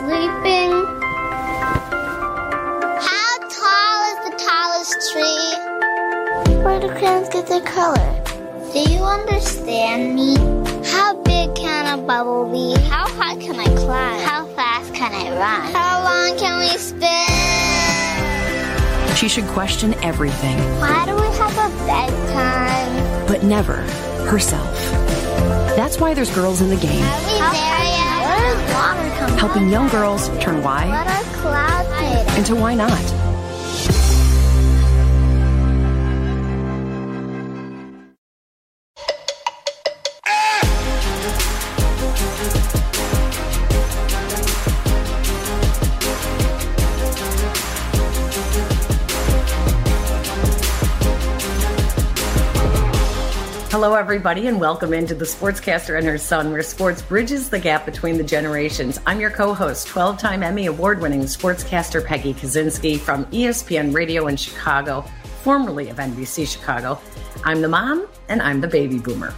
sleeping? How tall is the tallest tree? Where do crayons get their color? Do you understand me? How big can a bubble be? How high can I climb? How fast can I run? How long can we spin? She should question everything, Why do we have a bedtime? but never herself. That's why there's girls in the game, Are we there helping young girls turn why What are clouds made of? into why not. Hello, everybody, and welcome into the Sportscaster and Her Son, where sports bridges the gap between the generations. I'm your co host, 12 time Emmy Award winning sportscaster Peggy Kusinski from ESPN Radio in Chicago, formerly of NBC Chicago. I'm the mom, and I'm the baby boomer.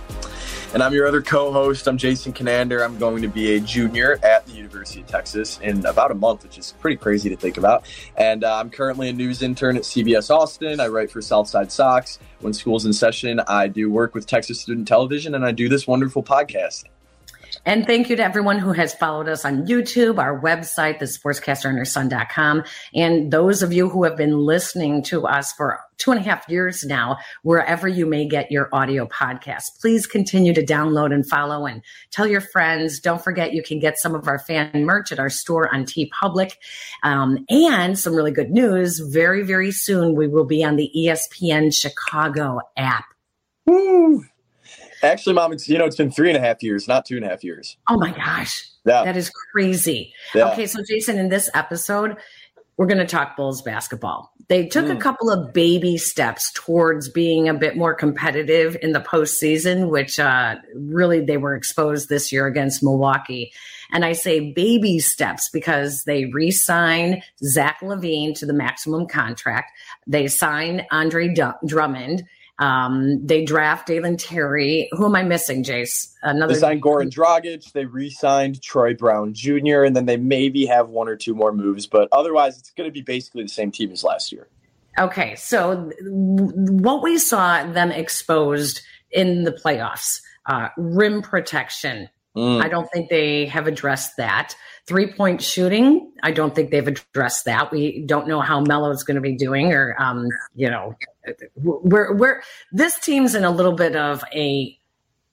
And I'm your other co host. I'm Jason Conander. I'm going to be a junior at the University of Texas in about a month, which is pretty crazy to think about. And uh, I'm currently a news intern at CBS Austin. I write for Southside Sox. When school's in session, I do work with Texas Student Television and I do this wonderful podcast. And thank you to everyone who has followed us on YouTube, our website, the sportscasterandherson.com, and those of you who have been listening to us for two and a half years now, wherever you may get your audio podcast. Please continue to download and follow and tell your friends. Don't forget you can get some of our fan merch at our store on TeePublic. Um, and some really good news. Very, very soon we will be on the ESPN Chicago app. Woo! Actually, Mom, it's you know it's been three and a half years, not two and a half years. Oh my gosh. Yeah, That is crazy. Yeah. Okay, so Jason, in this episode, we're going to talk Bulls basketball. They took a Mm. couple of baby steps towards being a bit more competitive in the postseason, which uh, really they were exposed this year against Milwaukee. And I say baby steps because they re signed Zach LaVine to the maximum contract. They sign Andre Du- Drummond. Um, they draft Dalen Terry. Who am I missing, Jace? Another they signed Goran Dragic. They re-signed Troy Brown Jr. And then they maybe have one or two more moves, but otherwise, it's going to be basically the same team as last year. Okay, so what we saw them exposed in the playoffs, uh, rim protection. Mm. I don't think they have addressed that. Three point shooting, I don't think they've addressed that. We don't know how Melo's going to be doing, or um, you know, we're we're this team's in a little bit of a.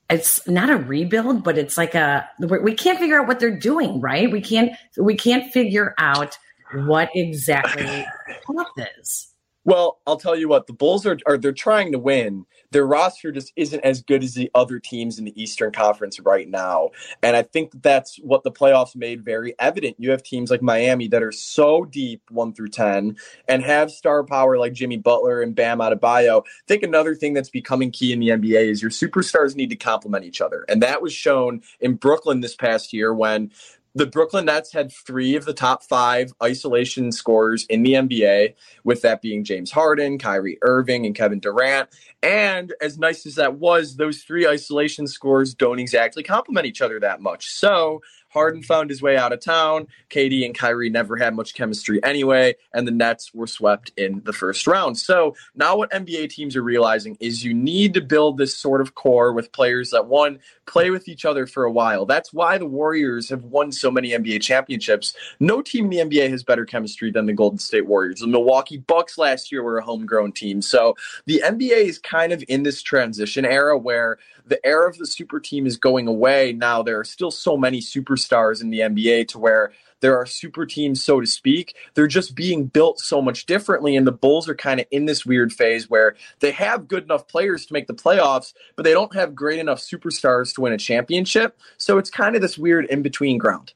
It's not a rebuild, but it's like a. we're- can't figure out what they're doing, right? We can't. We can't figure out what exactly path is. Well, I'll tell you what, the Bulls are, are they're trying to win. Their roster just isn't as good as the other teams in the Eastern Conference right now. And I think that's what the playoffs made very evident. You have teams like Miami that are so deep 1 through 10 and have star power like Jimmy Butler and Bam Adebayo. I think another thing that's becoming key in the NBA is your superstars need to complement each other. And that was shown in Brooklyn this past year when the Brooklyn Nets had three of the top five isolation scorers in the NBA, with that being James Harden, Kyrie Irving, and Kevin Durant. And as nice as that was, those three isolation scores don't exactly complement each other that much. So Harden found his way out of town. KD and Kyrie never had much chemistry anyway, and the Nets were swept in the first round. So now what NBA teams are realizing is you need to build this sort of core with players that one play with each other for a while. That's why the Warriors have won so many NBA championships. No team in the NBA has better chemistry than the Golden State Warriors. The Milwaukee Bucks last year were a homegrown team. So the NBA is kind of in this transition era where the era of the super team is going away. Now there are still so many superstars in the NBA to where there are super teams, so to speak. They're just being built so much differently. And the Bulls are kind of in this weird phase where they have good enough players to make the playoffs, but they don't have great enough superstars to win a championship. So it's kind of this weird in between ground.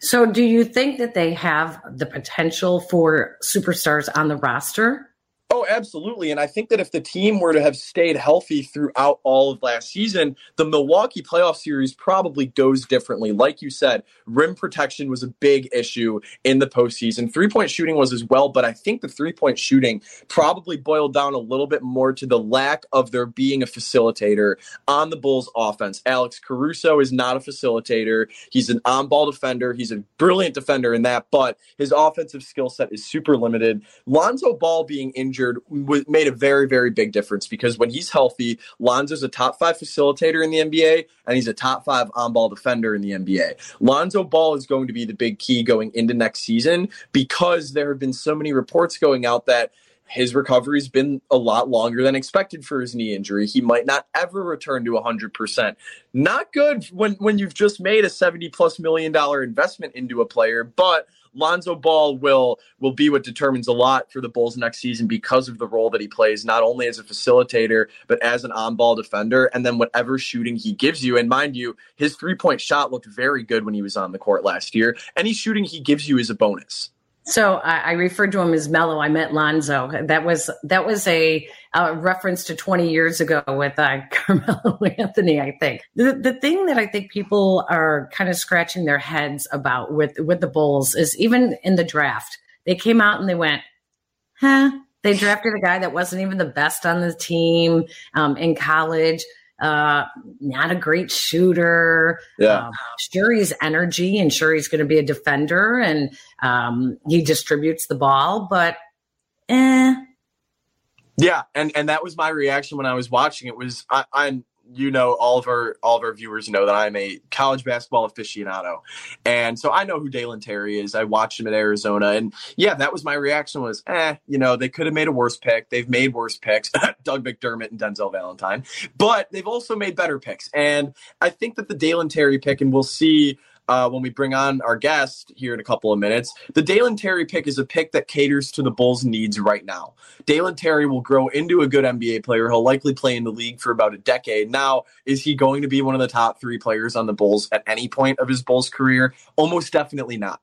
So, do you think that they have the potential for superstars on the roster? Oh, absolutely. And I think that if the team were to have stayed healthy throughout all of last season, the Milwaukee playoff series probably goes differently. Like you said, rim protection was a big issue in the postseason. Three point shooting was as well, but I think the three point shooting probably boiled down a little bit more to the lack of there being a facilitator on the Bulls offense. Alex Caruso is not a facilitator. He's an on ball defender. He's a brilliant defender in that, but his offensive skill set is super limited. Lonzo Ball being injured injured made a very, very big difference because when he's healthy, Lonzo's a top five facilitator in the NBA and he's a top five on ball defender in the NBA. Lonzo Ball is going to be the big key going into next season because there have been so many reports going out that his recovery's been a lot longer than expected for his knee injury. He might not ever return to 100%. Not good when when you've just made a 70 plus million dollar investment into a player, but Lonzo Ball will will be what determines a lot for the Bulls next season because of the role that he plays, not only as a facilitator but as an on-ball defender, and then whatever shooting he gives you. And mind you, his three-point shot looked very good when he was on the court last year. Any shooting he gives you is a bonus. So I, I, referred to him as Melo. I met Lonzo. That was that was a, a reference to 20 years ago with uh, Carmelo Anthony. I think the the thing that I think people are kind of scratching their heads about with with the Bulls is even in the draft, they came out and they went, "Huh." They drafted a guy that wasn't even the best on the team um, in college uh, not a great shooter. Yeah. Uh, sure, he's energy and sure he's going to be a defender and um, he distributes the ball, but eh. Yeah, and and that was my reaction when I was watching it. Was I, I'm you know all of our all of our viewers know that I'm a college basketball aficionado, and so I know who Dalen Terry is. I watched him at Arizona, and yeah, that was my reaction. Was eh, you know they could have made a worse pick. They've made worse picks, Doug McDermott and Denzel Valentine, but they've also made better picks. And I think that the Dalen Terry pick, and we'll see uh, when we bring on our guest here in a couple of minutes. The Dalen Terry pick is a pick that caters to the Bulls' needs right now. Dalen Terry will grow into a good NBA player. He'll likely play in the league for about a decade. Now, is he going to be one of the top three players on the Bulls at any point of his Bulls career? Almost definitely not.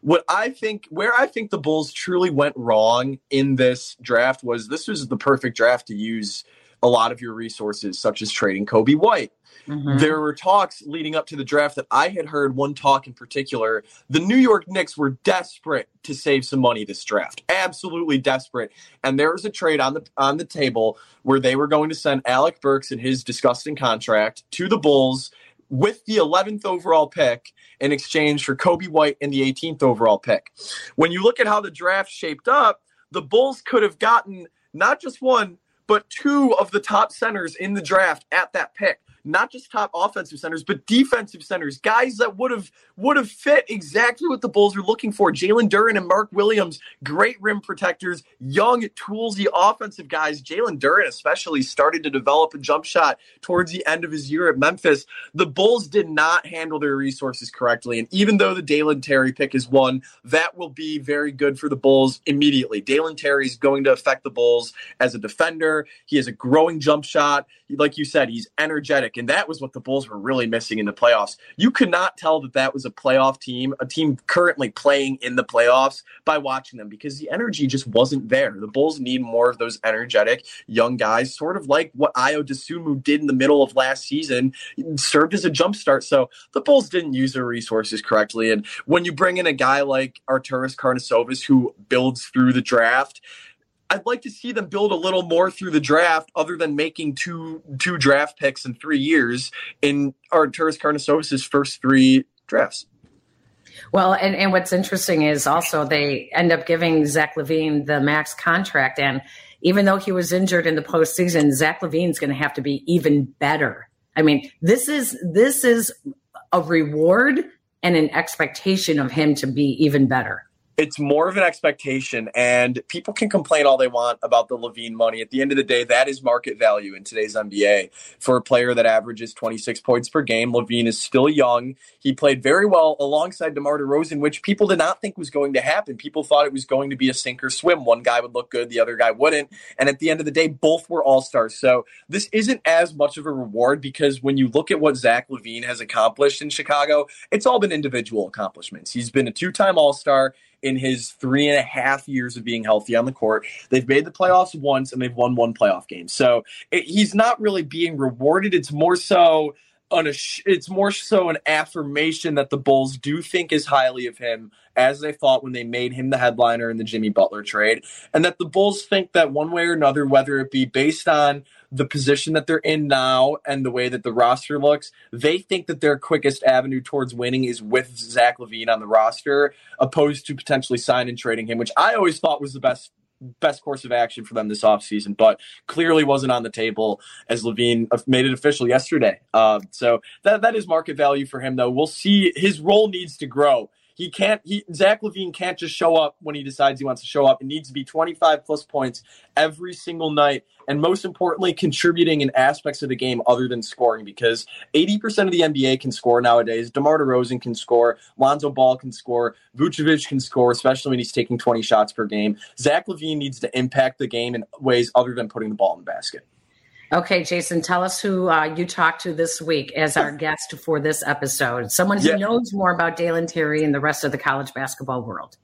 What I think, where I think the Bulls truly went wrong in this draft was this was the perfect draft to use a lot of your resources, such as trading Coby White. Mm-hmm. There were talks leading up to the draft that I had heard one talk in particular. The New York Knicks were desperate to save some money this draft. Absolutely desperate. And there was a trade on the on the table where they were going to send Alec Burks and his disgusting contract to the Bulls with the 11th overall pick in exchange for Coby White and the 18th overall pick. When you look at how the draft shaped up, the Bulls could have gotten not just one, but two of the top centers in the draft at that pick not just top offensive centers, but defensive centers, guys that would have would have fit exactly what the Bulls were looking for. Jalen Duren and Mark Williams, great rim protectors, young, toolsy offensive guys. Jalen Duren especially started to develop a jump shot towards the end of his year at Memphis. The Bulls did not handle their resources correctly, and even though the Dalen Terry pick is one, that will be very good for the Bulls immediately. Dalen Terry is going to affect the Bulls as a defender. He has a growing jump shot. Like you said, he's energetic and that was what the Bulls were really missing in the playoffs. You could not tell that that was a playoff team, a team currently playing in the playoffs by watching them because the energy just wasn't there. The Bulls need more of those energetic young guys, sort of like what Ayo Dosunmu did in the middle of last season, served as a jumpstart. So the Bulls didn't use their resources correctly. And when you bring in a guy like Arturas Karnisovas who builds through the draft, I'd like to see them build a little more through the draft, other than making two two draft picks in three years in Arturas Karnisovas' first three drafts. Well, and, and what's interesting is also they end up giving Zach LaVine the max contract, and even though he was injured in the postseason, Zach LaVine's going to have to be even better. I mean, this is this is a reward and an expectation of him to be even better it's more of an expectation and people can complain all they want about the LaVine money. At the end of the day, that is market value in today's NBA. For a player that averages 26 points per game, LaVine is still young. He played very well alongside DeMar DeRozan, which people did not think was going to happen. People thought it was going to be a sink or swim. One guy would look good, the other guy wouldn't. And at the end of the day, both were all-stars. So this isn't as much of a reward because when you look at what Zach LaVine has accomplished in Chicago, it's all been individual accomplishments. He's been a two-time all-star in his three and a half years of being healthy on the court. They've made the playoffs once and they've won one playoff game. So it, he's not really being rewarded. It's more so an it's more so an affirmation that the Bulls do think as highly of him as they thought when they made him the headliner in the Jimmy Butler trade, and that the Bulls think that one way or another, whether it be based on the position that they're in now and the way that the roster looks, they think that their quickest avenue towards winning is with Zach LaVine on the roster, opposed to potentially signing and trading him, which I always thought was the best best course of action for them this offseason, but clearly wasn't on the table as LaVine made it official yesterday. Uh, so that that is market value for him, though. We'll see. His role needs to grow he can't. He Zach LaVine can't just show up when he decides he wants to show up. It needs to be 25 plus points every single night, and most importantly, contributing in aspects of the game other than scoring. Because 80% of the NBA can score nowadays. DeMar DeRozan can score. Lonzo Ball can score. Vucevic can score, especially when he's taking 20 shots per game. Zach LaVine needs to impact the game in ways other than putting the ball in the basket. Okay, Jason, tell us who uh, you talked to this week as our guest for this episode. Someone who yeah. knows more about Dalen Terry and the rest of the college basketball world.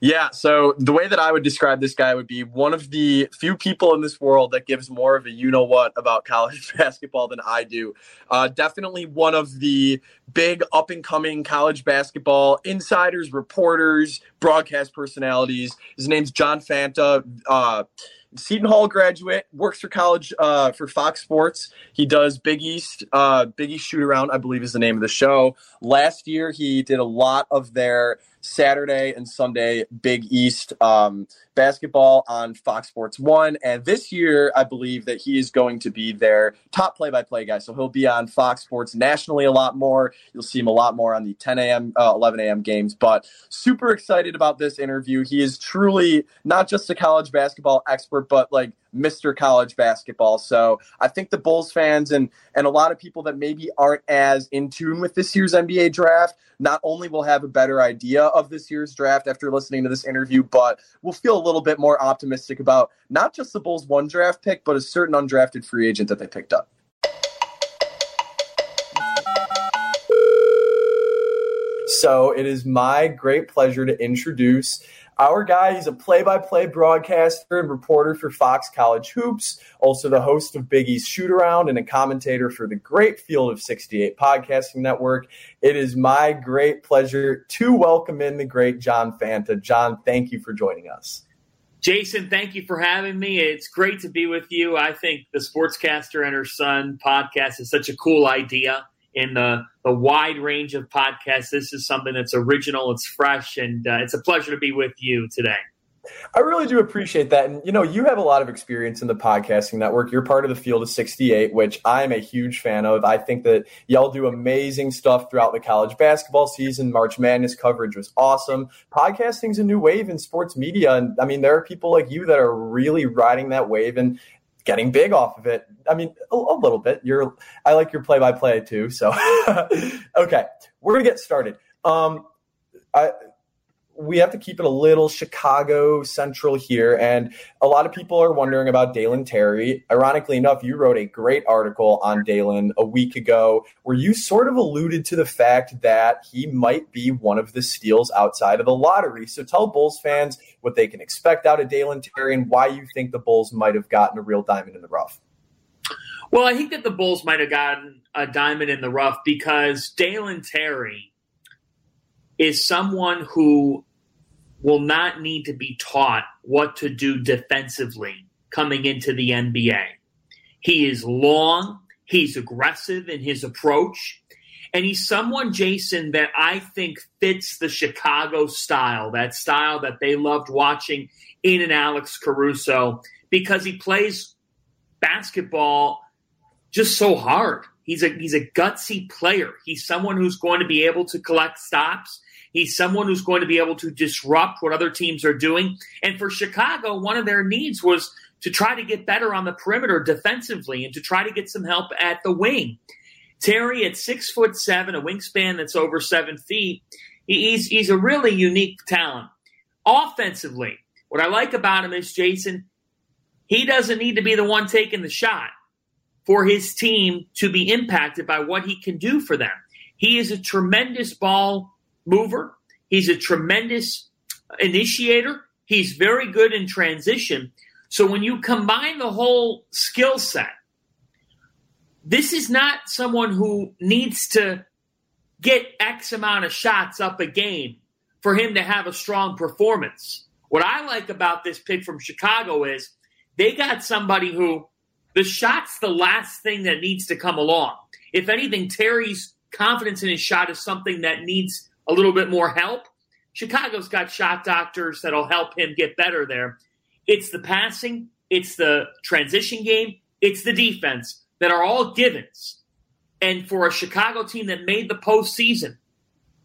Yeah, so the way that I would describe this guy would be one of the few people in this world that gives more of a you know what about college basketball than I do. Uh, definitely one of the big up and coming college basketball insiders, reporters, broadcast personalities. His name's John Fanta. Uh, Seton Hall graduate, works for college uh, for Fox Sports. He does Big East, uh, Big East Shoot Around, I believe is the name of the show. Last year, he did a lot of their Saturday and Sunday Big East um, basketball on Fox Sports One. And this year, I believe that he is going to be their top play by play guy. So he'll be on Fox Sports nationally a lot more. You'll see him a lot more on the 10 a.m., uh, 11 a.m. games. But super excited about this interview. He is truly not just a college basketball expert, but like Mr. College Basketball. So I think the Bulls fans and and a lot of people that maybe aren't as in tune with this year's NBA draft not only will have a better idea of this year's draft after listening to this interview, but we'll feel a little bit more optimistic about not just the Bulls' one draft pick, but a certain undrafted free agent that they picked up. So it is my great pleasure to introduce our guy, he's a play by play broadcaster and reporter for Fox College Hoops, also the host of Big East Shoot Around and a commentator for the great Field of 68 podcasting network. It is my great pleasure to welcome in the great John Fanta. John, thank you for joining us. Jason, thank you for having me. It's great to be with you. I think the Sportscaster and Her Son podcast is such a cool idea in the, the wide range of podcasts. This is something that's original, it's fresh, and uh, it's a pleasure to be with you today. I really do appreciate that. And, you know, you have a lot of experience in the podcasting network. You're part of the field of 68, which I'm a huge fan of. I think that y'all do amazing stuff throughout the college basketball season. March Madness coverage was awesome. Podcasting's a new wave in sports media. And I mean, there are people like you that are really riding that wave and getting big off of it. I mean, a, a little bit. You're, I like your play by play too. So, okay, we're gonna get started. Um, I, we have to keep it a little Chicago central here. And a lot of people are wondering about Dalen Terry. Ironically enough, you wrote a great article on Dalen a week ago where you sort of alluded to the fact that he might be one of the steals outside of the lottery. So tell Bulls fans what they can expect out of Dalen Terry and why you think the Bulls might have gotten a real diamond in the rough. Well, I think that the Bulls might have gotten a diamond in the rough because Dalen Terry is someone who will not need to be taught what to do defensively coming into the NBA. He is long, he's aggressive in his approach, and he's someone, Jason, that I think fits the Chicago style, that style that they loved watching in an Alex Caruso, because he plays basketball just so hard. He's a he's a gutsy player. He's someone who's going to be able to collect stops. He's someone who's going to be able to disrupt what other teams are doing. And for Chicago, one of their needs was to try to get better on the perimeter defensively and to try to get some help at the wing. Terry at six foot seven, a wingspan that's over seven feet, he's he's a really unique talent. Offensively, what I like about him is Jason, he doesn't need to be the one taking the shot for his team to be impacted by what he can do for them. He is a tremendous ball mover. He's a tremendous initiator. He's very good in transition. So when you combine the whole skill set, this is not someone who needs to get X amount of shots up a game for him to have a strong performance. What I like about this pick from Chicago is they got somebody who the shot's the last thing that needs to come along. If anything, Terry's confidence in his shot is something that needs a little bit more help. Chicago's got shot doctors that'll help him get better there. It's the passing, it's the transition game, it's the defense that are all givens. And for a Chicago team that made the postseason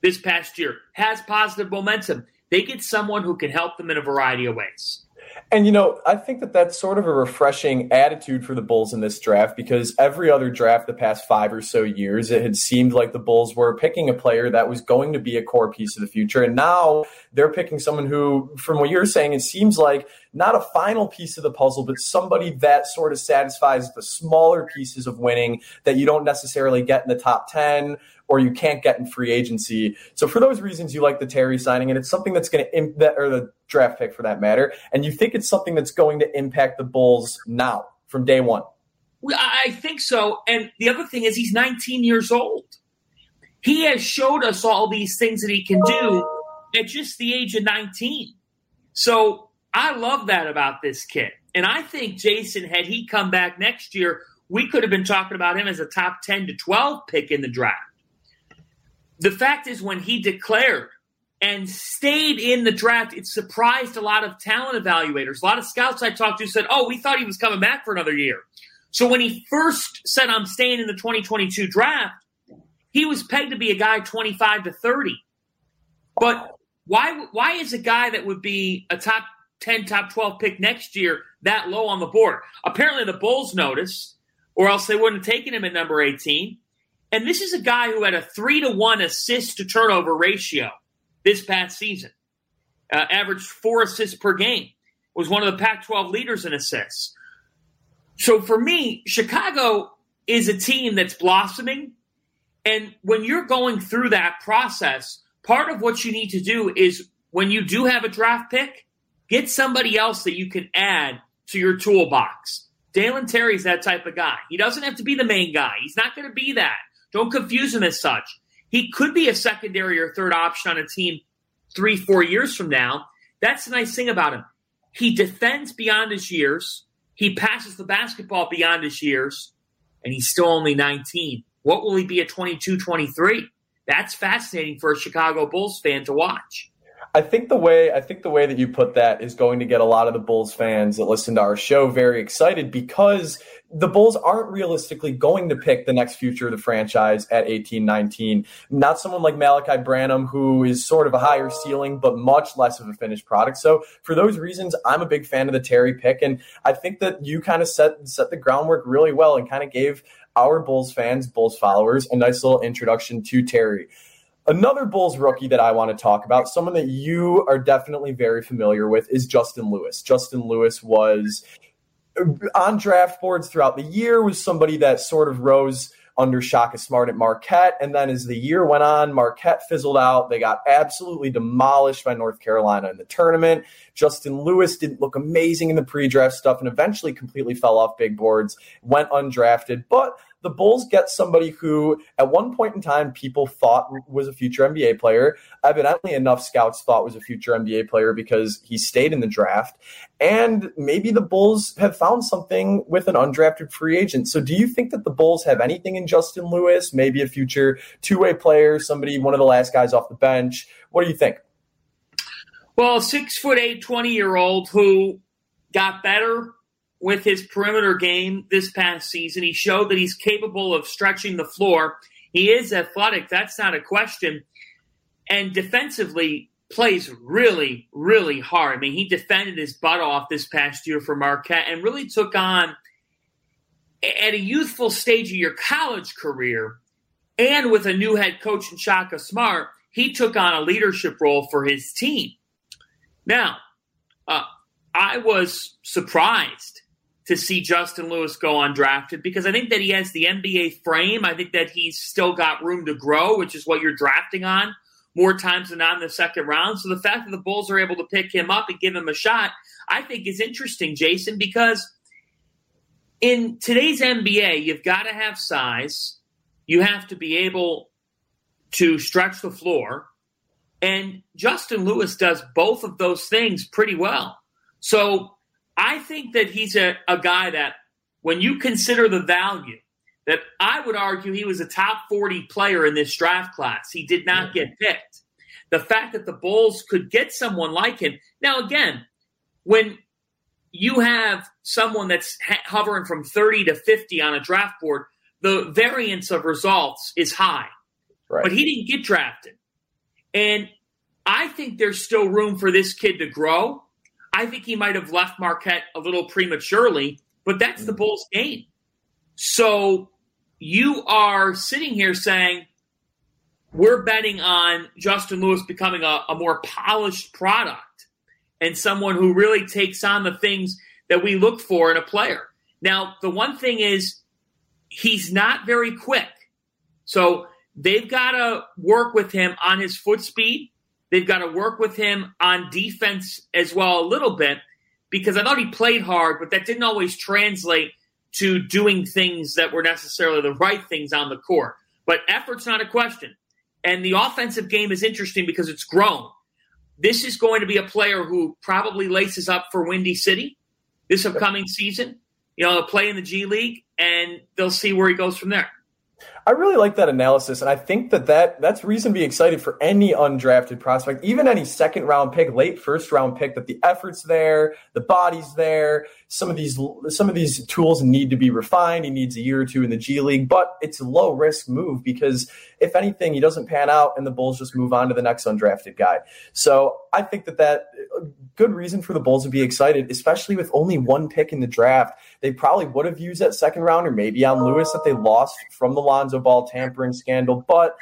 this past year, has positive momentum, they get someone who can help them in a variety of ways. And you know, I think that that's sort of a refreshing attitude for the Bulls in this draft because every other draft the past five or so years, it had seemed like the Bulls were picking a player that was going to be a core piece of the future. And now they're picking someone who, from what you're saying, it seems like not a final piece of the puzzle, but somebody that sort of satisfies the smaller pieces of winning that you don't necessarily get in the top 10 or you can't get in free agency. So for those reasons, you like the Terry signing, and it's something that's going to that or the draft pick for that matter, and you think it's something that's going to impact the Bulls now from day one. I think so. And the other thing is, he's 19 years old. He has showed us all these things that he can do at just the age of 19. So I love that about this kid. And I think Jason, had he come back next year, we could have been talking about him as a top 10 to 12 pick in the draft the fact is, when he declared and stayed in the draft, it surprised a lot of talent evaluators. A lot of scouts I talked to said, Oh, we thought he was coming back for another year. So when he first said, I'm staying in the 2022 draft, he was pegged to be a guy 25 to 30. But why, why is a guy that would be a top 10, top 12 pick next year that low on the board? Apparently, the Bulls noticed, or else they wouldn't have taken him at number 18. And this is a guy who had a three to one assist to turnover ratio this past season, uh, averaged four assists per game, was one of the Pac 12 leaders in assists. So for me, Chicago is a team that's blossoming. And when you're going through that process, part of what you need to do is when you do have a draft pick, get somebody else that you can add to your toolbox. Dalen Terry's that type of guy. He doesn't have to be the main guy. He's not going to be that. Don't confuse him as such. He could be a secondary or third option on a team three, four years from now. That's the nice thing about him. He defends beyond his years. He passes the basketball beyond his years, and he's still only 19. What will he be at 22, 23? That's fascinating for a Chicago Bulls fan to watch. I think the way I think the way that you put that is going to get a lot of the Bulls fans that listen to our show very excited because the Bulls aren't realistically going to pick the next future of the franchise at 18 19. Not someone like Malaki Branham, who is sort of a higher ceiling, but much less of a finished product. So, for those reasons, I'm a big fan of the Terry pick. And I think that you kind of set, set the groundwork really well and kind of gave our Bulls fans, Bulls followers, a nice little introduction to Terry. Another Bulls rookie that I want to talk about, someone that you are definitely very familiar with, is Justin Lewis. Justin Lewis was on draft boards throughout the year, was somebody that sort of rose under Shaka Smart at Marquette. And then as the year went on, Marquette fizzled out. They got absolutely demolished by North Carolina in the tournament. Justin Lewis didn't look amazing in the pre draft stuff and eventually completely fell off big boards, went undrafted. But the Bulls get somebody who, at one point in time, people thought was a future NBA player. Evidently, enough scouts thought was a future NBA player because he stayed in the draft. And maybe the Bulls have found something with an undrafted free agent. So, do you think that the Bulls have anything in Justin Lewis? Maybe a future two way player, somebody, one of the last guys off the bench? What do you think? Well, six foot eight, 20 year old who got better with his perimeter game this past season. He showed that he's capable of stretching the floor. He is athletic, that's not a question. And defensively, plays really, really hard. I mean, he defended his butt off this past year for Marquette and really took on, at a youthful stage of your college career, and with a new head coach in Shaka Smart, he took on a leadership role for his team. Now, uh, I was surprised to see Justin Lewis go undrafted because I think that he has the NBA frame. I think that he's still got room to grow, which is what you're drafting on more times than not in the second round. So the fact that the Bulls are able to pick him up and give him a shot, I think is interesting, Jason, because in today's NBA, you've got to have size. You have to be able to stretch the floor. And Justin Lewis does both of those things pretty well. So I think that he's a, a guy that, when you consider the value, that I would argue he was a top 40 player in this draft class. He did not get picked. The fact that the Bulls could get someone like him. Now, again, when you have someone that's hovering from 30 to 50 on a draft board, the variance of results is high. Right. But he didn't get drafted. And I think there's still room for this kid to grow. I think he might have left Marquette a little prematurely, but that's the mm. Bulls' game. So you are sitting here saying, we're betting on Justin Lewis becoming a, a more polished product and someone who really takes on the things that we look for in a player. Now, the one thing is he's not very quick. So they've got to work with him on his foot speed. They've got to work with him on defense as well a little bit because I thought he played hard, but that didn't always translate to doing things that were necessarily the right things on the court. But effort's not a question. And the offensive game is interesting because it's grown. This is going to be a player who probably laces up for Windy City this upcoming season. You know, play in the G League, and they'll see where he goes from there. I really like that analysis, and I think that, that that's reason to be excited for any undrafted prospect, even any second round pick, late first round pick. That the effort's there, the body's there. Some of these some of these tools need to be refined. He needs a year or two in the G League, but it's a low risk move because if anything, he doesn't pan out, and the Bulls just move on to the next undrafted guy. So I think that that good reason for the Bulls to be excited, especially with only one pick in the draft. They probably would have used that second round or maybe on Lewis that they lost from the Lonzo Ball tampering scandal, but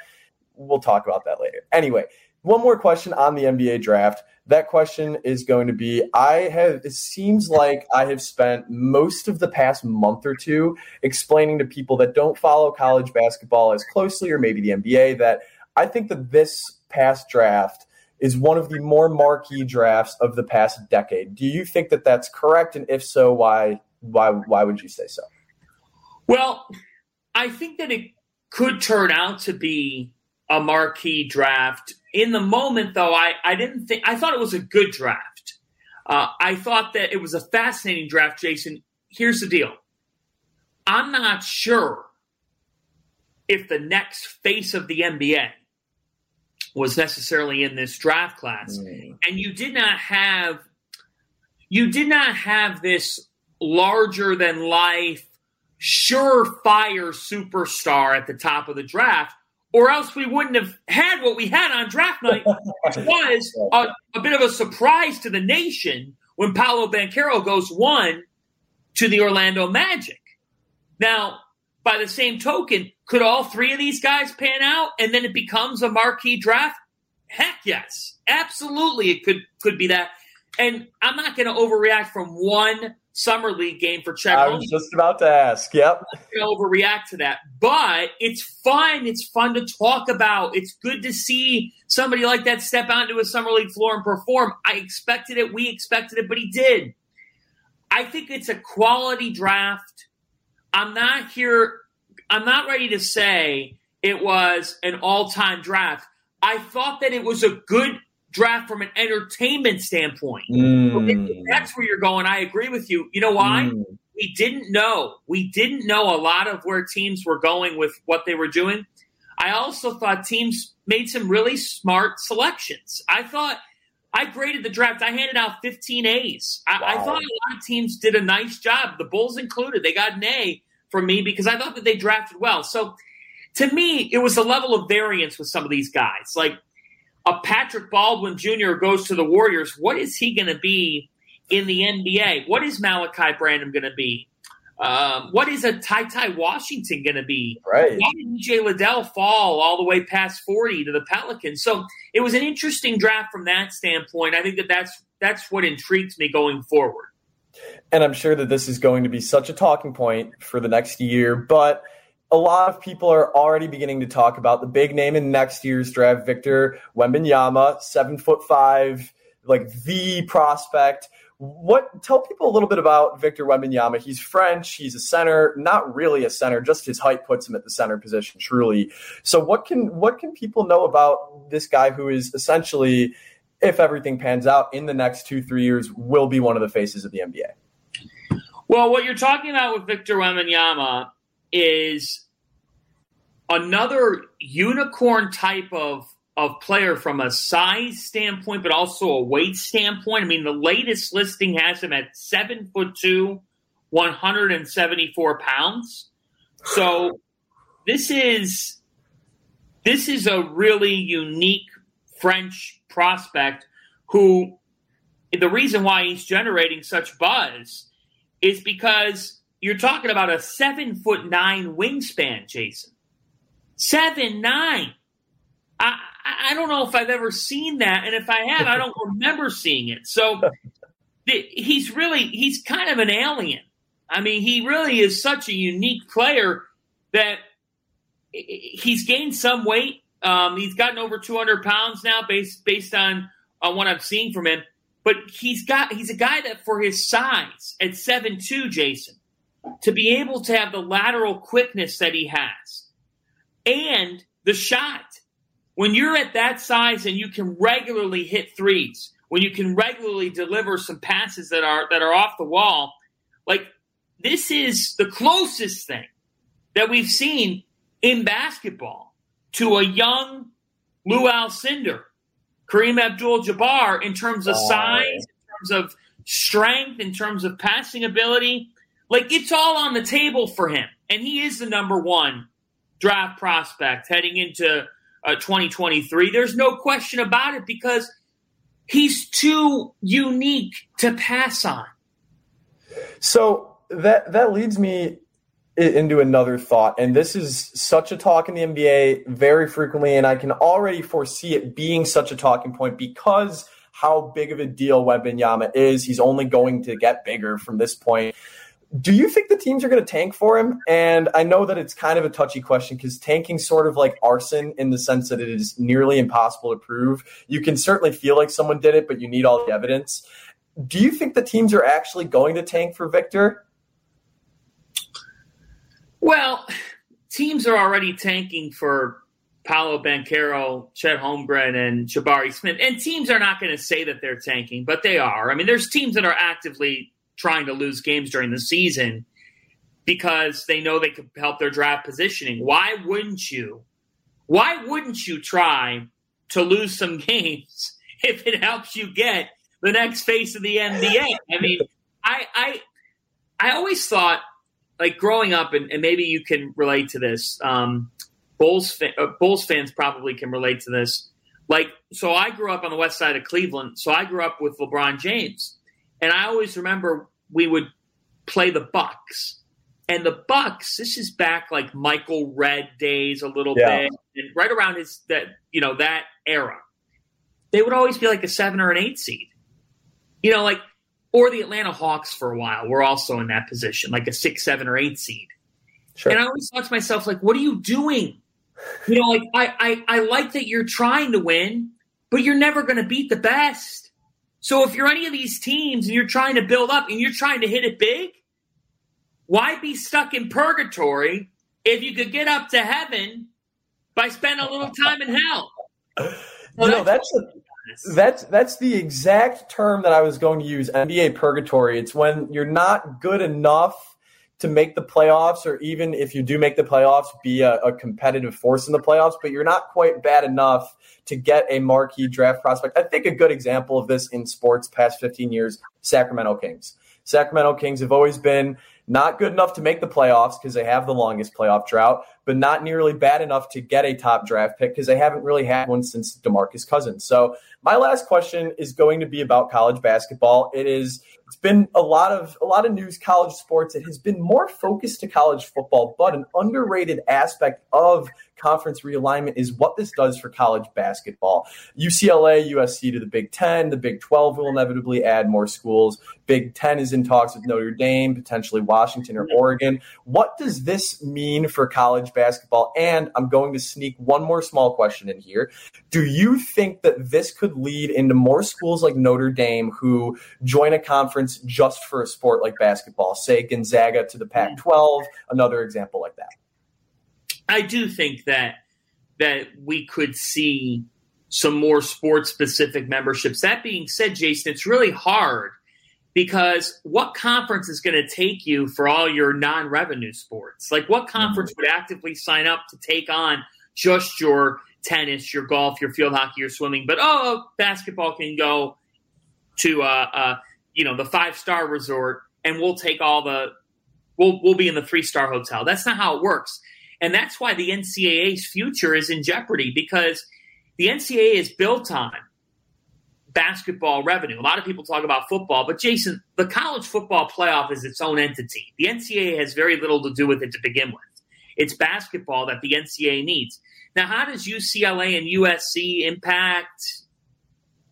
we'll talk about that later. Anyway, one more question on the NBA draft. That question is going to be I have, it seems like I have spent most of the past month or two explaining to people that don't follow college basketball as closely, or maybe the NBA, that I think that this past draft is one of the more marquee drafts of the past decade. Do you think that that's correct? And if so, why why why would you say so? Well, I think that it could turn out to be a marquee draft. In the moment, though, I, I didn't think I thought it was a good draft. Uh, I thought that it was a fascinating draft, Jason. Here's the deal. I'm not sure if the next face of the NBA was necessarily in this draft class. Mm. And you did not have you did not have this larger than life surefire superstar at the top of the draft or else we wouldn't have had what we had on draft night, which was a, a, bit of a surprise to the nation when Paolo Banchero goes one to the Orlando Magic. Now, by the same token, could all three of these guys pan out and then it becomes a marquee draft? Heck yes. Absolutely it could could be that. And I'm not going to overreact from one summer league game for Chet. I was just about to ask. Yep. I'm overreact to that. But it's fun. It's fun to talk about. It's good to see somebody like that step onto a summer league floor and perform. I expected it. We expected it, but he did. I think it's a quality draft. I'm not here I'm not ready to say it was an all time draft. I thought that it was a good draft from an entertainment standpoint. Mm. That's where you're going. I agree with you. You know why? Mm. We didn't know. We didn't know a lot of where teams were going with what they were doing. I also thought teams made some really smart selections. I thought I graded the draft. I handed out 15 A's. I, wow. I thought a lot of teams did a nice job, the Bulls included. They got an A for me because I thought that they drafted well. So to me, it was a level of variance with some of these guys. Like a Patrick Baldwin Jr. goes to the Warriors. What is he going to be in the NBA? What is Malaki Branham going to be? Um, what is a Ty Ty Washington going to be? Right. Why did EJ Liddell fall all the way past 40 to the Pelicans? So it was an interesting draft from that standpoint. I think that that's, that's what intrigues me going forward. And I'm sure that this is going to be such a talking point for the next year. But a lot of people are already beginning to talk about the big name in next year's draft, Victor Wembanyama, seven foot five, like the prospect. What tell people a little bit about Victor Wembanyama? He's French. He's a center, not really a center. Just his height puts him at the center position. Truly. So what can what can people know about this guy who is essentially, if everything pans out in the next two three years, will be one of the faces of the NBA? Well, what you're talking about with Victor Wembanyama is another unicorn type of of player from a size standpoint, but also a weight standpoint. I mean, the latest listing has him at seven foot two, 174 pounds. So this is this is a really unique French prospect who the reason why he's generating such buzz is because you're talking about a seven foot nine wingspan, Jason. Seven nine. I, I don't know if I've ever seen that, and if I have, I don't remember seeing it. So he's really he's kind of an alien. I mean, he really is such a unique player that he's gained some weight. Um, he's gotten over 200 pounds now, based based on on what I'm seeing from him. But he's got he's a guy that for his size at seven two, Jason, to be able to have the lateral quickness that he has, and the shot. When you're at that size and you can regularly hit threes, when you can regularly deliver some passes that are that are off the wall, like this is the closest thing that we've seen in basketball to a young Lou Alcindor, Kareem Abdul-Jabbar in terms of size, in terms of strength, in terms of passing ability. Like it's all on the table for him, and he is the number one draft prospect heading into uh, 2023. There's no question about it because he's too unique to pass on. So that that leads me into another thought, and this is such a talk in the NBA very frequently, and I can already foresee it being such a talking point because how big of a deal Wembanyama is. He's only going to get bigger from this point. Do you think the teams are going to tank for him? And I know that it's kind of a touchy question because tanking sort of like arson in the sense that it is nearly impossible to prove. You can certainly feel like someone did it, but you need all the evidence. Do you think the teams are actually going to tank for Victor? Well, teams are already tanking for Paolo Banchero, Chet Holmgren, and Jabari Smith. And teams are not going to say that they're tanking, but they are. I mean, there's teams that are actively trying to lose games during the season because they know they could help their draft positioning. Why wouldn't you? Why wouldn't you try to lose some games if it helps you get the next face of the NBA? I mean, I I I always thought like growing up, and, and maybe you can relate to this. Um, Bulls fa- uh, Bulls fans probably can relate to this. Like, so I grew up on the west side of Cleveland, so I grew up with LeBron James. And I always remember we would play the Bucks. And the Bucks, this is back like Michael Redd days a little yeah. bit, and right around his that you know that era. They would always be like a seven or an eight seed, you know, like or the Atlanta Hawks for a while were also in that position, like a six, seven, or eight seed. Sure. And I always thought to myself, like, what are you doing? You know, like I, I, I like that you're trying to win, but you're never going to beat the best. So if you're any of these teams and you're trying to build up and you're trying to hit it big, why be stuck in purgatory if you could get up to heaven by spending a little time in hell? you know, that's that's that's the exact term that I was going to use. NBA purgatory. It's when you're not good enough to make the playoffs, or even if you do make the playoffs, be a, a, competitive force in the playoffs, but you're not quite bad enough to get a marquee draft prospect. I think a good example of this in sports past 15 years, Sacramento Kings. Sacramento Kings have always been not good enough to make the playoffs because they have the longest playoff drought, but not nearly bad enough to get a top draft pick because they haven't really had one since DeMarcus Cousins. So my last question is going to be about college basketball. It is it's been a lot of a lot of news college sports. It has been more focused to college football, but an underrated aspect of conference realignment is what this does for college basketball. UCLA, USC to the Big 10, the Big 12 will inevitably add more schools. Big 10 is in talks with Notre Dame, potentially Washington or Oregon. What does this mean for college basketball? And I'm going to sneak one more small question in here. Do you think that this could lead into more schools like Notre Dame who join a conference just for a sport like basketball? Say Gonzaga to the Pac 12, another example like that. I do think that that we could see some more sports specific memberships. That being said, Jason, it's really hard because what conference is going to take you for all your non revenue sports? Like, what conference mm-hmm. would actively sign up to take on just your tennis, your golf, your field hockey, your swimming? But oh, basketball can go to uh, uh, you know the five star resort, and we'll take all the we'll we'll be in the three star hotel. That's not how it works. And that's why the NCAA's future is in jeopardy because the NCAA is built on basketball revenue. A lot of people talk about football, but Jason, the college football playoff is its own entity. The NCAA has very little to do with it to begin with. It's basketball that the NCAA needs. Now, how does UCLA and USC impact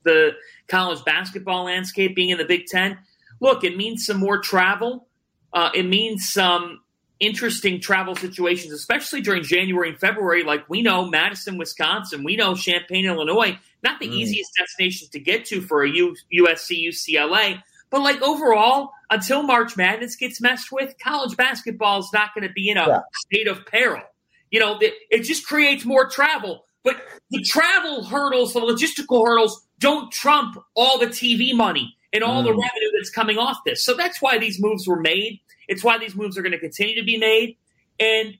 the college basketball landscape being in the Big Ten? Look, it means some more travel. Uh, it means some interesting travel situations, especially during January and February. Like we know Madison, Wisconsin, we know Champaign, Illinois, not the mm. easiest destinations to get to for a U- USC, UCLA. But like overall, until March Madness gets messed with, college basketball is not going to be in a yeah. state of peril. You know, it, it just creates more travel. But the travel hurdles, the logistical hurdles, don't trump all the TV money and all mm. the revenue that's coming off this. So that's why these moves were made. It's why these moves are going to continue to be made. And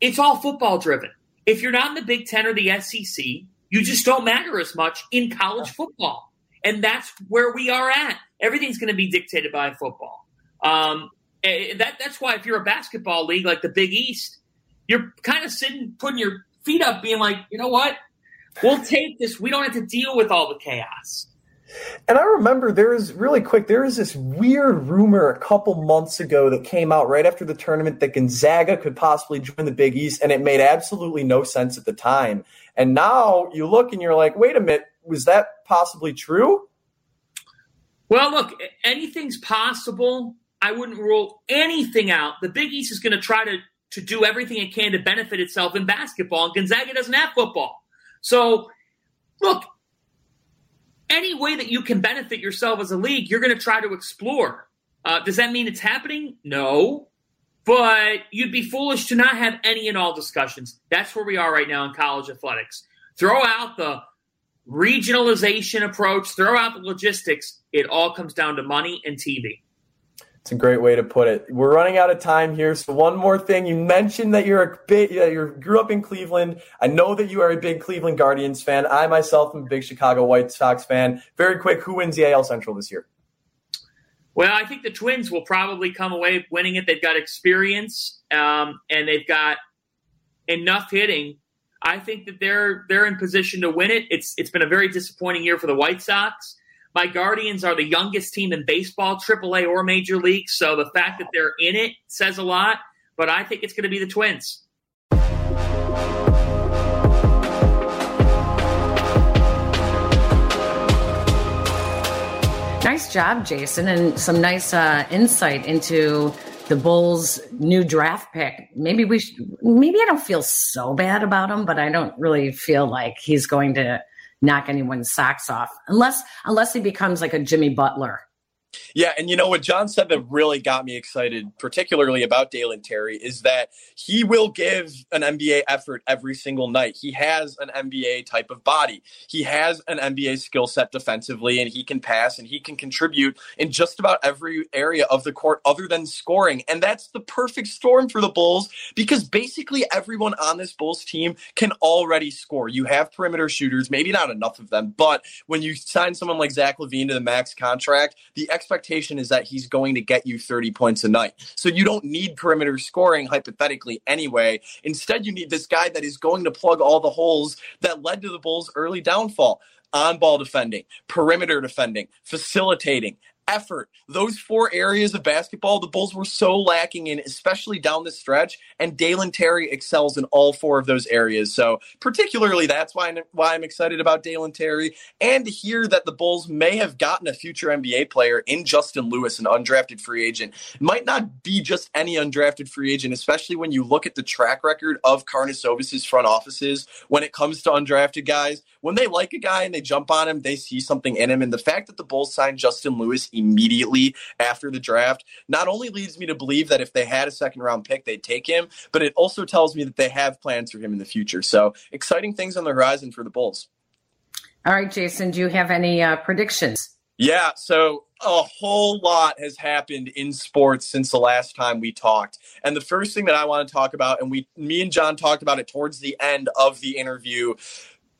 it's all football driven. If you're not in the Big Ten or the SEC, you just don't matter as much in college football. And that's where we are at. Everything's going to be dictated by football. Um, eh, that, that's why if you're a basketball league like the Big East, you're kind of sitting, putting your feet up, being like, you know what? We'll take this. We don't have to deal with all the chaos. And I remember there was really quick, there was this weird rumor a couple months ago that came out right after the tournament that Gonzaga could possibly join the Big East, and it made absolutely no sense at the time. And now you look and you're like, wait a minute, was that possibly true? Well, look, anything's possible. I wouldn't rule anything out. The Big East is going to try to to do everything it can to benefit itself in basketball, and Gonzaga doesn't have football. So, look, any way that you can benefit yourself as a league, you're going to try to explore. Uh, does that mean it's happening? No. But you'd be foolish to not have any and all discussions. That's where we are right now in college athletics. Throw out the regionalization approach, throw out the logistics. It all comes down to money and TV. It's a great way to put it. We're running out of time here, so one more thing. You mentioned that you're a big, you grew up in Cleveland. I know that you are a big Cleveland Guardians fan. I myself am a big Chicago White Sox fan. Very quick, who wins the AL Central this year? Well, I think the Twins will probably come away winning it. They've got experience um, and they've got enough hitting. I think that they're they're in position to win it. It's it's been a very disappointing year for the White Sox. My Guardians are the youngest team in baseball, AAA or Major League. So the fact that they're in it says a lot. But I think it's going to be the Twins. Nice job, Jason, and some nice uh, insight into the Bulls' new draft pick. Maybe we, should, maybe I don't feel so bad about him, but I don't really feel like he's going to knock anyone's socks off unless unless he becomes like a Jimmy Butler yeah, and you know what John said that really got me excited, particularly about Dalen Terry, is that he will give an NBA effort every single night. He has an NBA type of body. He has an NBA skill set defensively, and he can pass and he can contribute in just about every area of the court other than scoring. And that's the perfect storm for the Bulls because basically everyone on this Bulls team can already score. You have perimeter shooters, maybe not enough of them, but when you sign someone like Zach LaVine to the max contract, the expectation is that he's going to get you 30 points a night. So you don't need perimeter scoring hypothetically anyway. Instead, you need this guy that is going to plug all the holes that led to the Bulls' early downfall on ball defending, perimeter defending, facilitating, effort. Those four areas of basketball, the Bulls were so lacking in, especially down the stretch. And Dalen Terry excels in all four of those areas. So, particularly, that's why I'm, why I'm excited about Dalen Terry. And to hear that the Bulls may have gotten a future NBA player in Justin Lewis, an undrafted free agent, might not be just any undrafted free agent, especially when you look at the track record of Karnisovas's front offices when it comes to undrafted guys. When they like a guy and they jump on him, they see something in him. And the fact that the Bulls signed Justin Lewis immediately after the draft not only leads me to believe that if they had a second round pick, they'd take him, but it also tells me that they have plans for him in the future. So exciting things on the horizon for the Bulls. All right, Jason, do you have any uh, predictions? Yeah, so a whole lot has happened in sports since the last time we talked. And the first thing that I want to talk about, and we, me and John talked about it towards the end of the interview,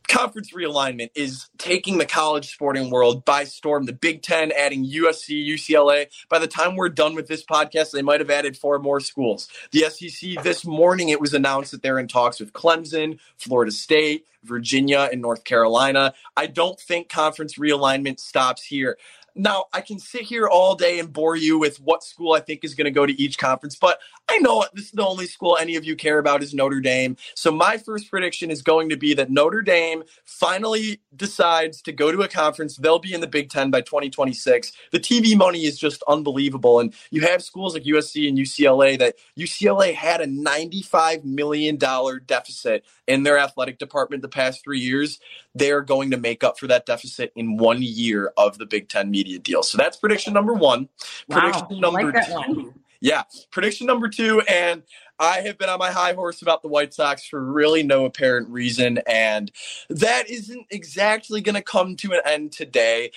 conference realignment is taking the college sporting world by storm. The Big Ten adding USC, UCLA. By the time we're done with this podcast, they might have added four more schools. The SEC, this morning, it was announced that they're in talks with Clemson, Florida State, Virginia, and North Carolina. I don't think conference realignment stops here. Now, I can sit here all day and bore you with what school I think is going to go to each conference, but I know this is the only school any of you care about is Notre Dame. So my first prediction is going to be that Notre Dame finally decides to go to a conference. They'll be in the Big Ten by 2026. The TV money is just unbelievable. And you have schools like USC and UCLA that UCLA had a $95 million deficit in their athletic department the past three years. They are going to make up for that deficit in one year of the Big Ten media deal. So that's prediction number one. Wow, Prediction number like two. one. Yeah. Prediction number two. And I have been on my high horse about the White Sox for really no apparent reason. And that isn't exactly going to come to an end today.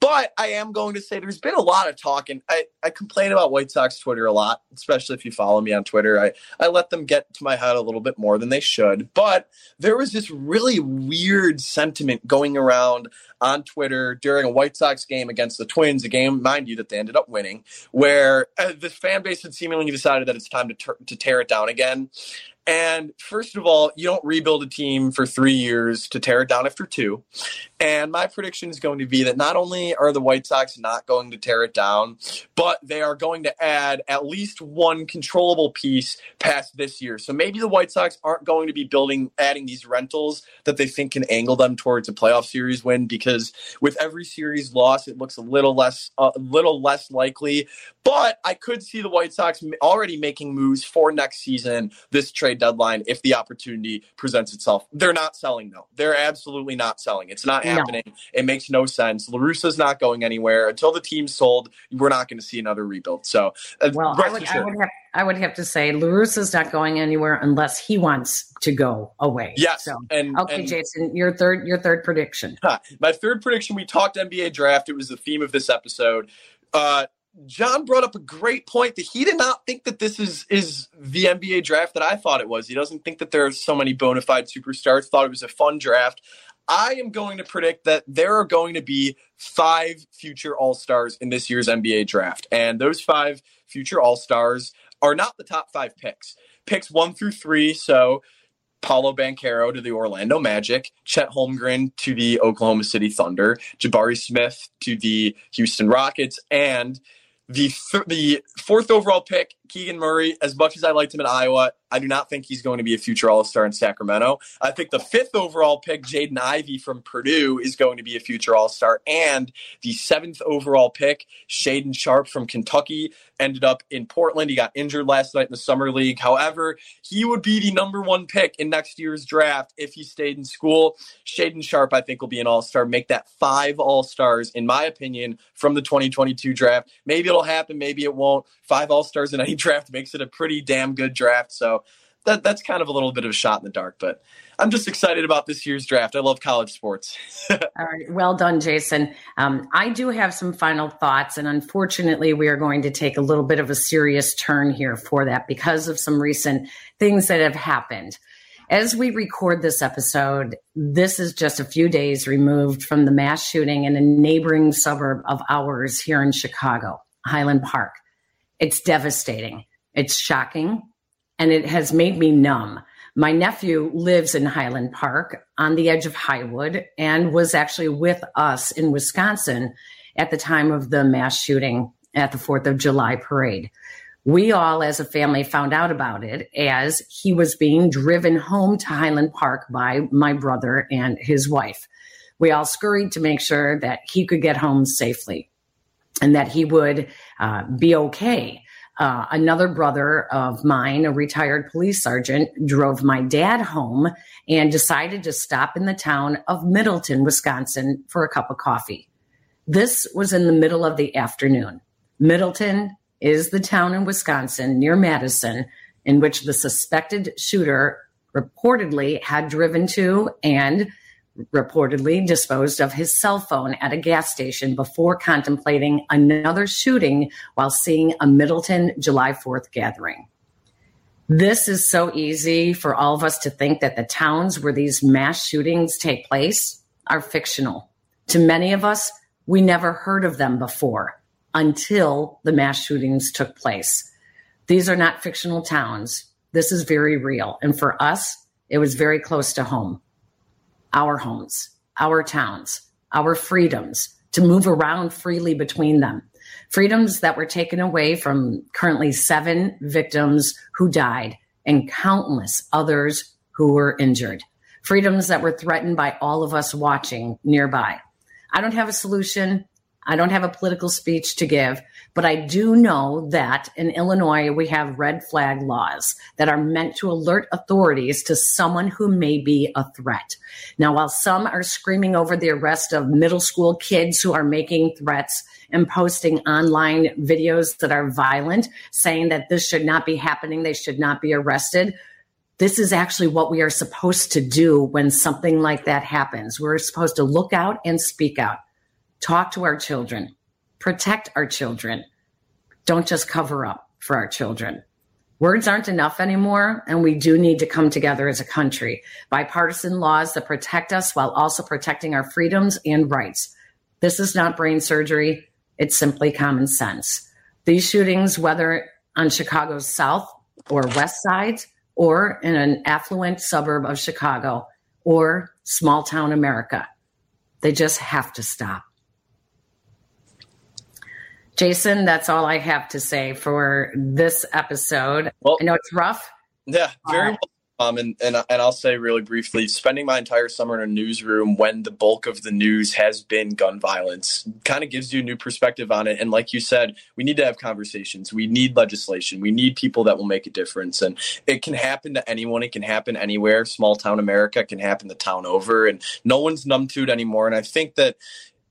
But I am going to say there's been a lot of talk, and I, I complain about White Sox Twitter a lot, especially if you follow me on Twitter. I, I let them get to my head a little bit more than they should. But there was this really weird sentiment going around on Twitter during a White Sox game against the Twins, a game, mind you, that they ended up winning, where uh, the fan base had seemingly decided that it's time to, ter- to tear it down again. And first of all, you don't rebuild a team for three years to tear it down after two. And my prediction is going to be that not only are the White Sox not going to tear it down, but they are going to add at least one controllable piece past this year. So maybe the White Sox aren't going to be building, adding these rentals that they think can angle them towards a playoff series win because with every series loss, it looks a little less, a little less likely. But I could see the White Sox already making moves for next season, this trade deadline, if the opportunity presents itself. They're not selling though. They're absolutely not selling. It's not No. happening. It makes no sense. LaRussa's not going anywhere. Until the team's sold, we're not going to see another rebuild. So, uh, Well, I would, I would have I would have to say LaRussa's not going anywhere unless he wants to go away. Yes. So and, okay, and Jason, your third your third prediction. my third prediction, we talked NBA draft. It was the theme of this episode. Uh, John brought up a great point that he did not think that this is is the NBA draft that I thought it was. He doesn't think that there are so many bona fide superstars. Thought it was a fun draft. I am going to predict that there are going to be five future All Stars in this year's NBA draft, and those five future All Stars are not the top five picks. Picks one through three. So Paolo Banchero to the Orlando Magic, Chet Holmgren to the Oklahoma City Thunder, Jabari Smith to the Houston Rockets, and the th- the fourth overall pick, Keegan Murray. As much as I liked him in Iowa, I do not think he's going to be a future All Star in Sacramento. I think the fifth overall pick, Jaden Ivey from Purdue, is going to be a future All Star, and the seventh overall pick, Shaedon Sharpe from Kentucky, ended up in Portland. He got injured last night in the summer league. However, he would be the number one pick in next year's draft if he stayed in school. Shaedon Sharpe, I think, will be an All Star. Make that five All Stars, in my opinion, from the 2022 draft. Maybe it'll happen, maybe it won't. Five All Stars in any draft makes it a pretty damn good draft. So that that's kind of a little bit of a shot in the dark, but I'm just excited about this year's draft. I love college sports. All right, well done, Jason. Um, I do have some final thoughts, and unfortunately, we are going to take a little bit of a serious turn here for that because of some recent things that have happened. As we record this episode, this is just a few days removed from the mass shooting in a neighboring suburb of ours here in Chicago, Highland Park. It's devastating. It's shocking and it has made me numb. My nephew lives in Highland Park on the edge of Highwood and was actually with us in Wisconsin at the time of the mass shooting at the 4th of July parade. We all, as a family, found out about it as he was being driven home to Highland Park by my brother and his wife. We all scurried to make sure that he could get home safely and that he would uh, be okay. Uh, another brother of mine, a retired police sergeant, drove my dad home and decided to stop in the town of Middleton, Wisconsin for a cup of coffee. This was in the middle of the afternoon. Middleton is the town in Wisconsin near Madison in which the suspected shooter reportedly had driven to and reportedly disposed of his cell phone at a gas station before contemplating another shooting while seeing a Middleton July 4th gathering. This is so easy for all of us to think that the towns where these mass shootings take place are fictional. To many of us, we never heard of them before until the mass shootings took place. These are not fictional towns. This is very real. And for us, it was very close to home. Our homes, our towns, our freedoms to move around freely between them. Freedoms that were taken away from currently seven victims who died and countless others who were injured. Freedoms that were threatened by all of us watching nearby. I don't have a solution. I don't have a political speech to give, but I do know that in Illinois, we have red flag laws that are meant to alert authorities to someone who may be a threat. Now, while some are screaming over the arrest of middle school kids who are making threats and posting online videos that are violent, saying that this should not be happening, they should not be arrested. This is actually what we are supposed to do when something like that happens. We're supposed to look out and speak out talk to our children, protect our children. Don't just cover up for our children. Words aren't enough anymore, and we do need to come together as a country. Bipartisan laws that protect us while also protecting our freedoms and rights. This is not brain surgery, it's simply common sense. These shootings, whether on Chicago's south or west sides, or in an affluent suburb of Chicago, or small town America, they just have to stop. Jason, that's all I have to say for this episode. Well, I know it's rough. Yeah, very uh, um, and, and and I'll say really briefly, spending my entire summer in a newsroom when the bulk of the news has been gun violence kind of gives you a new perspective on it. And like you said, we need to have conversations. We need legislation. We need people that will make a difference. And it can happen to anyone. It can happen anywhere. Small town America can happen the town over, and no one's numb to it anymore. And I think that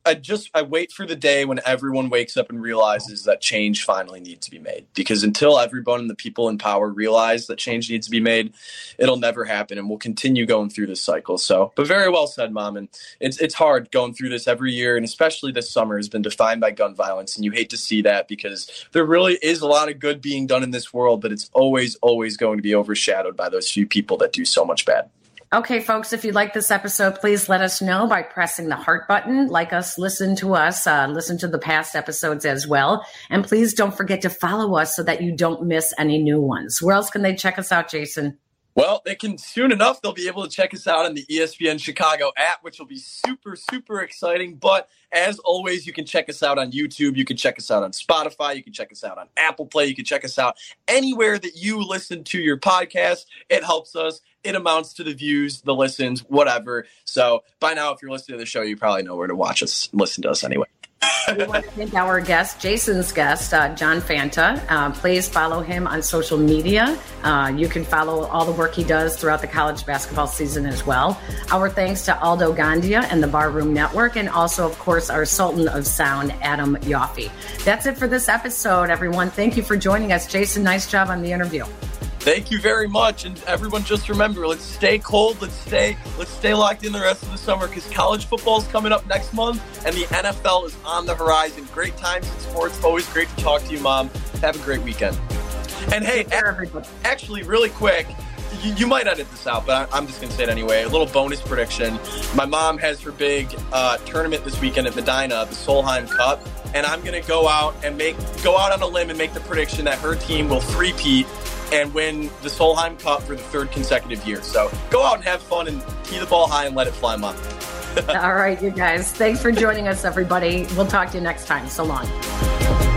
I just I wait for the day when everyone wakes up and realizes that change finally needs to be made. Because until everyone and the people in power realize that change needs to be made, it'll never happen, and we'll continue going through this cycle. So, but very well said, mom. And it's it's hard going through this every year, and especially this summer has been defined by gun violence, and you hate to see that because there really is a lot of good being done in this world, but it's always always going to be overshadowed by those few people that do so much bad. Okay, folks, if you like this episode, please let us know by pressing the heart button. Like us, listen to us, uh, listen to the past episodes as well. And please don't forget to follow us so that you don't miss any new ones. Where else can they check us out, Jason? Well, they can soon enough. They'll be able to check us out on the ESPN Chicago app, which will be super, super exciting. But as always, you can check us out on YouTube. You can check us out on Spotify. You can check us out on Apple Play. You can check us out anywhere that you listen to your podcast. It helps us it amounts to the views, the listens, whatever. So by now, if you're listening to the show, you probably know where to watch us, listen to us anyway. We want to thank our guest, Jason's guest, uh, John Fanta. Uh, please follow him on social media. Uh, you can follow all the work he does throughout the college basketball season as well. Our thanks to Aldo Gandia and the Barroom Network, and also, of course, our Sultan of Sound, Adam Yaffe. That's it for this episode, everyone. Thank you for joining us. Jason, nice job on the interview. Thank you very much, and everyone, just remember: let's stay cold. Let's stay. Let's stay locked in the rest of the summer because college football is coming up next month, and the NFL is on the horizon. Great times in sports. Always great to talk to you, Mom. Have a great weekend. And hey, actually, really quick, you, you, might edit this out, but I, am just going to say it anyway. A little bonus prediction. My mom has her big uh, tournament this weekend at Medina, the Solheim Cup, and I'm going to go out and make go out on a limb and make the prediction that her team will three-peat and win the Solheim Cup for the third consecutive year. So go out and have fun and tee the ball high and let it fly, mom. All right, you guys. Thanks for joining us, everybody. We'll talk to you next time. So long.